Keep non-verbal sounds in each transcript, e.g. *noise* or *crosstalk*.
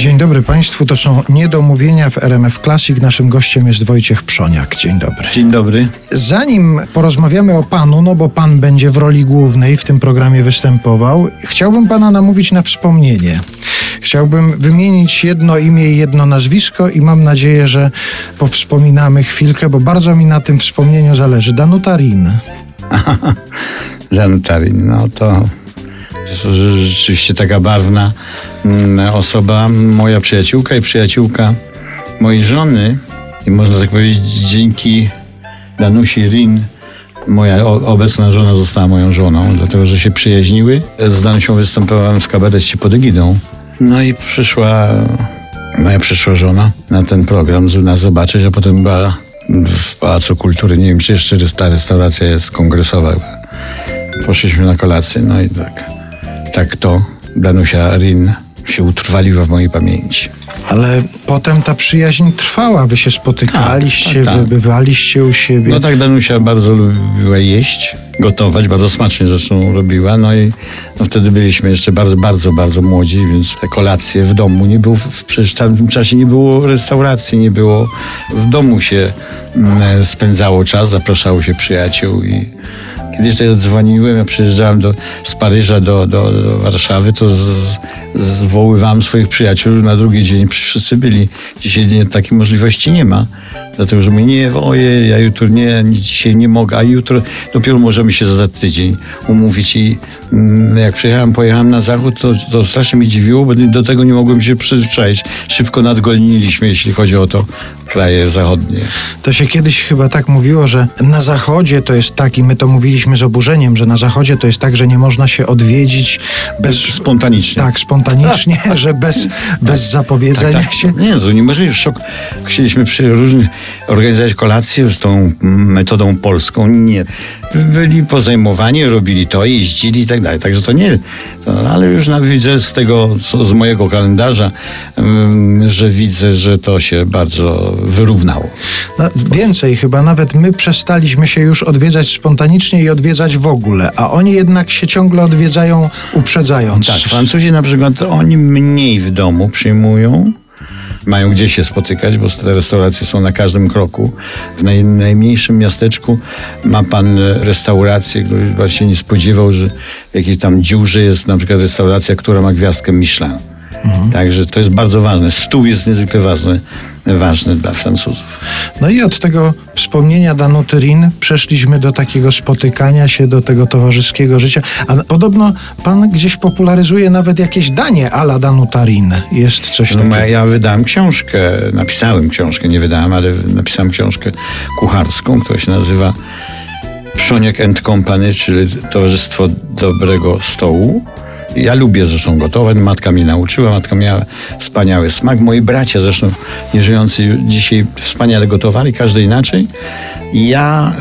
Dzień dobry Państwu, to są Niedomówienia w RMF Classic. Naszym gościem jest Wojciech Przoniak. Dzień dobry. Dzień dobry. Zanim porozmawiamy o Panu, no bo Pan będzie w roli głównej w tym programie występował, chciałbym Pana namówić na wspomnienie. Chciałbym wymienić jedno imię i jedno nazwisko i mam nadzieję, że powspominamy chwilkę, bo bardzo mi na tym wspomnieniu zależy. Danuta Rin. *laughs* Danuta Rin, no to rzeczywiście taka barwna mm, osoba, moja przyjaciółka i przyjaciółka mojej żony i można tak powiedzieć dzięki Danusi Rin moja obecna żona została moją żoną, dlatego że się przyjaźniły. Z Danusią występowałem w kabarecie pod egidą. No i przyszła moja przyszła żona na ten program, żeby nas zobaczyć, a potem była w Pałacu Kultury, nie wiem czy jeszcze ta restauracja jest kongresowa. Poszliśmy na kolację, no i tak tak to Danusia Rin się utrwaliła w mojej pamięci. Ale potem ta przyjaźń trwała, wy się spotykaliście, tak, tak, tak. wybywaliście u siebie. No tak, Danusia bardzo lubiła jeść, gotować, bardzo smacznie zresztą robiła, no i no wtedy byliśmy jeszcze bardzo, bardzo, bardzo młodzi, więc te kolacje w domu nie było, przecież w tamtym czasie nie było restauracji, nie było, w domu się mm, spędzało czas, zapraszało się przyjaciół i Kiedyś tutaj dzwoniłem, ja przyjeżdżałem do, z Paryża do, do, do Warszawy, to z, zwoływałem swoich przyjaciół, na drugi dzień wszyscy byli. Dzisiaj nie, takiej możliwości nie ma. Dlatego, że my nie, ojej, ja jutro nie, dzisiaj nie mogę, a jutro dopiero możemy się za tydzień umówić i mm, jak przyjechałem, pojechałem na zachód, to, to strasznie mi dziwiło, bo do tego nie mogłem się przyzwyczaić. Szybko nadgolniliśmy, jeśli chodzi o to kraje zachodnie. To się kiedyś chyba tak mówiło, że na zachodzie to jest tak i my to mówiliśmy z oburzeniem, że na zachodzie to jest tak, że nie można się odwiedzić bez... Spontanicznie. Tak, spontanicznie, że bez, bez zapowiedzenia tak, tak. się. Nie, to niemożliwe. Szok. Chcieliśmy przy różnych organizować kolację z tą metodą polską. Nie. Byli pozajmowani, robili to, jeździli i tak dalej. Także to nie, ale już widzę z tego, co, z mojego kalendarza, że widzę, że to się bardzo wyrównało. No, więcej chyba, nawet my przestaliśmy się już odwiedzać spontanicznie i odwiedzać w ogóle, a oni jednak się ciągle odwiedzają uprzedzając. Tak, Francuzi na przykład, oni mniej w domu przyjmują, mają gdzie się spotykać, bo te restauracje są na każdym kroku. W naj, najmniejszym miasteczku ma pan restaurację, który właśnie nie spodziewał, że w jakiejś tam dziurze jest na przykład restauracja, która ma gwiazdkę Michelin. Mhm. Także to jest bardzo ważne. Stół jest niezwykle ważny ważny dla Francuzów. No i od tego wspomnienia Danuty Rin przeszliśmy do takiego spotykania się, do tego towarzyskiego życia. A podobno pan gdzieś popularyzuje nawet jakieś danie ala Danuta Rin. Jest coś no, takiego. No, ja wydałem książkę, napisałem książkę, nie wydałem, ale napisałem książkę kucharską, która się nazywa Przoniek and Company, czyli Towarzystwo Dobrego Stołu. Ja lubię zresztą gotować, matka mnie nauczyła, matka miała wspaniały smak. Moi bracia zresztą nieżyjący dzisiaj wspaniale gotowali, każdy inaczej. Ja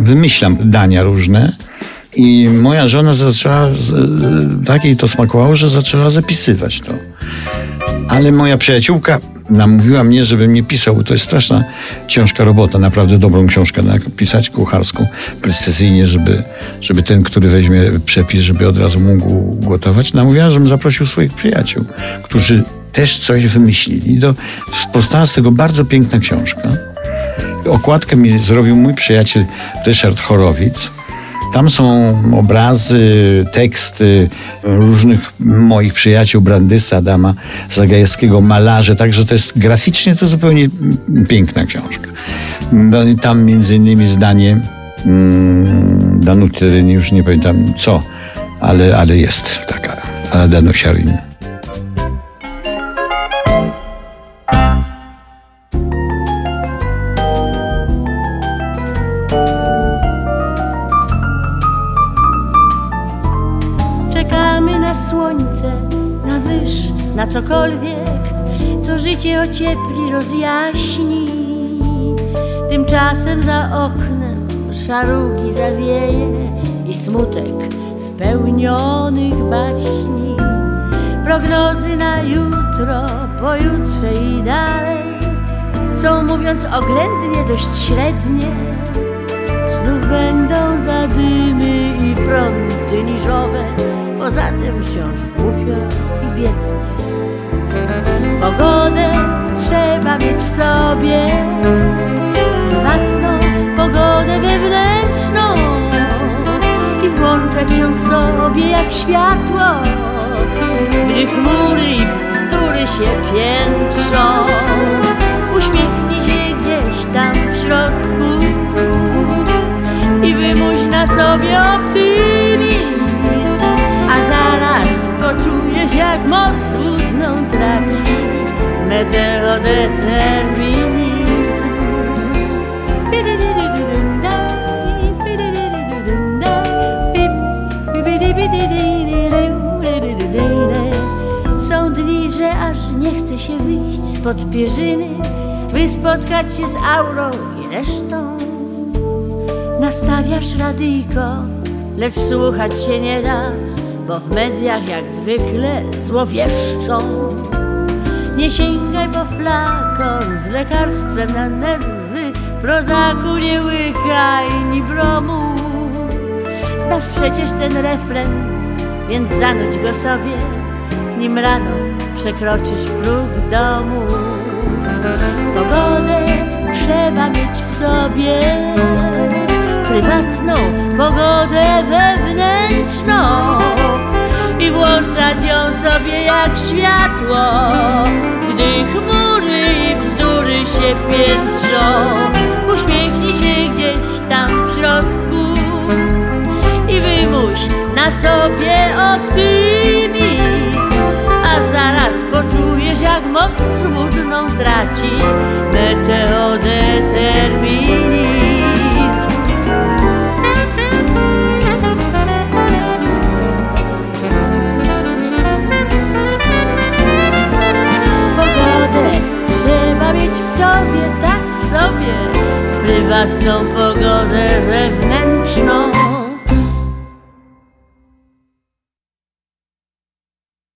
y, wymyślam dania różne. I moja żona zaczęła, tak jej to smakowało, że zaczęła zapisywać to. Ale moja przyjaciółka namówiła mnie, żebym nie pisał, to jest straszna ciężka robota, naprawdę dobrą książkę napisać, kucharską, precyzyjnie, żeby, żeby ten, który weźmie przepis, żeby od razu mógł gotować. Namówiła, żebym zaprosił swoich przyjaciół, którzy też coś wymyślili. Do, powstała z tego bardzo piękna książka. Okładkę mi zrobił mój przyjaciel Ryszard Chorowic. Tam są obrazy, teksty różnych moich przyjaciół, Brandysa, Adama Zagajewskiego, malarzy, także to jest graficznie to zupełnie piękna książka. No tam między innymi zdanie mm, Danuty, już nie pamiętam co, ale, ale jest taka, Danusia Rin. Cokolwiek, co życie ociepli, rozjaśni. Tymczasem za oknem szarugi zawieje i smutek spełnionych baśni. Prognozy na jutro, pojutrze i dalej są, mówiąc oględnie, dość średnie. Znów będą zadymy i fronty niżowe poza tym wciąż głupio i biednie. sobie prywatną pogodę wewnętrzną i włączać ją sobie jak światło, gdy chmury i bzdury się piętrzą. Uśmiechnij się gdzieś tam w środku i wymuś na sobie optymizm, a zaraz poczujesz jak moc łudną traci. Mezę spod pierzyny, by spotkać się z aurą i resztą. Nastawiasz radyjko, lecz słuchać się nie da, bo w mediach jak zwykle złowieszczą. Nie sięgaj po flakon z lekarstwem na nerwy, prozaku nie łykaj ni bromu. Znasz przecież ten refren, więc zanudź go sobie, nim rano przekroczysz próg domu. Pogodę trzeba mieć w sobie, prywatną pogodę wewnętrzną i włączać ją sobie jak światło, gdy chmury i bzdury się piętrzą. Uśmiechnij się gdzieś tam w środku i wymuś na sobie optymizm, poczujesz jak moc złudną traci meteodeterminizm. Pogodę trzeba mieć w sobie, tak w sobie, prywatną pogodę wewnętrzną